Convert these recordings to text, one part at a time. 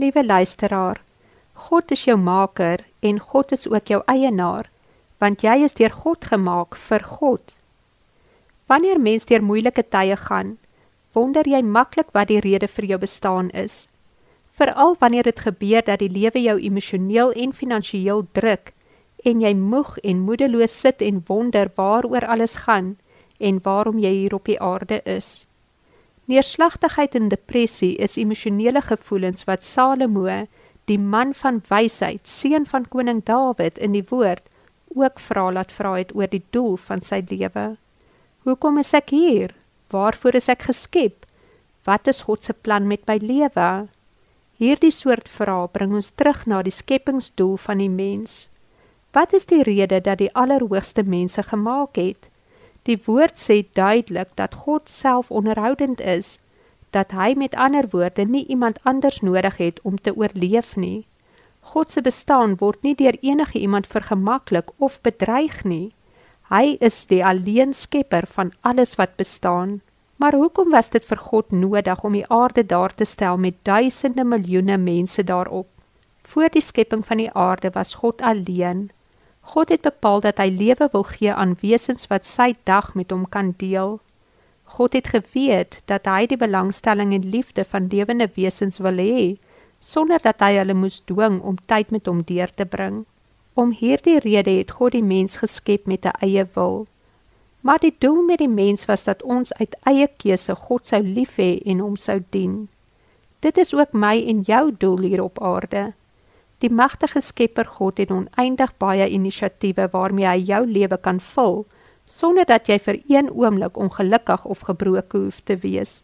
Liewe luisteraar, God is jou maker en God is ook jou eienaar, want jy is deur God gemaak vir God. Wanneer mens deur moeilike tye gaan, wonder jy maklik wat die rede vir jou bestaan is. Veral wanneer dit gebeur dat die lewe jou emosioneel en finansiëel druk en jy moeg en moedeloos sit en wonder waaroor alles gaan en waarom jy hier op die aarde is. Neerslagtigheid en depressie is emosionele gevoelens wat Salomo, die man van wysheid, seun van koning Dawid in die woord, ook vra laat vra het oor die doel van sy lewe. Hoekom is ek hier? Waarvoor is ek geskep? Wat is God se plan met my lewe? Hierdie soort vrae bring ons terug na die skepingsdoel van die mens. Wat is die rede dat die Allerhoogste mense gemaak het? Die woord sê duidelik dat God self onderhoudend is, dat hy met ander woorde nie iemand anders nodig het om te oorleef nie. God se bestaan word nie deur enige iemand vergemaklik of bedreig nie. Hy is die alleen skepper van alles wat bestaan. Maar hoekom was dit vir God nodig om die aarde daar te stel met duisende miljoene mense daarop? Voor die skepping van die aarde was God alleen. God het bepaal dat hy lewe wil gee aan wesens wat sy dag met hom kan deel. God het geweet dat hy die belangstelling en liefde van lewende wesens wil hê, sonder dat hy hulle moes dwing om tyd met hom deur te bring. Om hierdie rede het God die mens geskep met 'n eie wil. Maar die doel met die mens was dat ons uit eie keuse God sou lief hê en hom sou dien. Dit is ook my en jou doel hier op aarde. Die magtige Skepper God het oneindig baie inisiatiewe waarmee hy jou lewe kan vul sonder dat jy vir een oomblik ongelukkig of gebroke hoef te wees.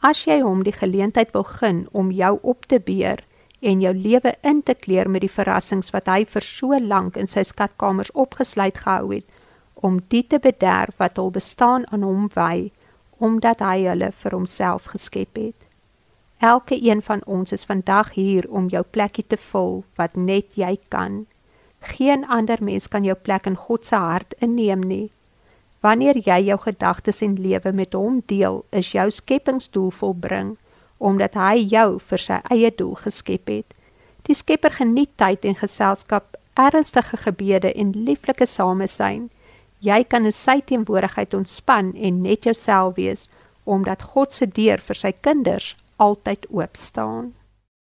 As jy hom die geleentheid wil gun om jou op te beer en jou lewe in te kleer met die verrassings wat hy vir so lank in sy skatkamers opgesluit gehou het, om die te bederf wat hul bestaan aan hom wy, omdat hy hulle vir homself geskep het. Elke een van ons is vandag hier om jou plekkie te vul wat net jy kan. Geen ander mens kan jou plek in God se hart inneem nie. Wanneer jy jou gedagtes en lewe met hom deel, is jou skepingsdoel volbring omdat hy jou vir sy eie doel geskep het. Die Skepper geniet tyd en geselskap, ernstige gebede en lieflike samesyn. Jy kan in sy teenwoordigheid ontspan en net jouself wees omdat God se deur vir sy kinders altyd oop staan.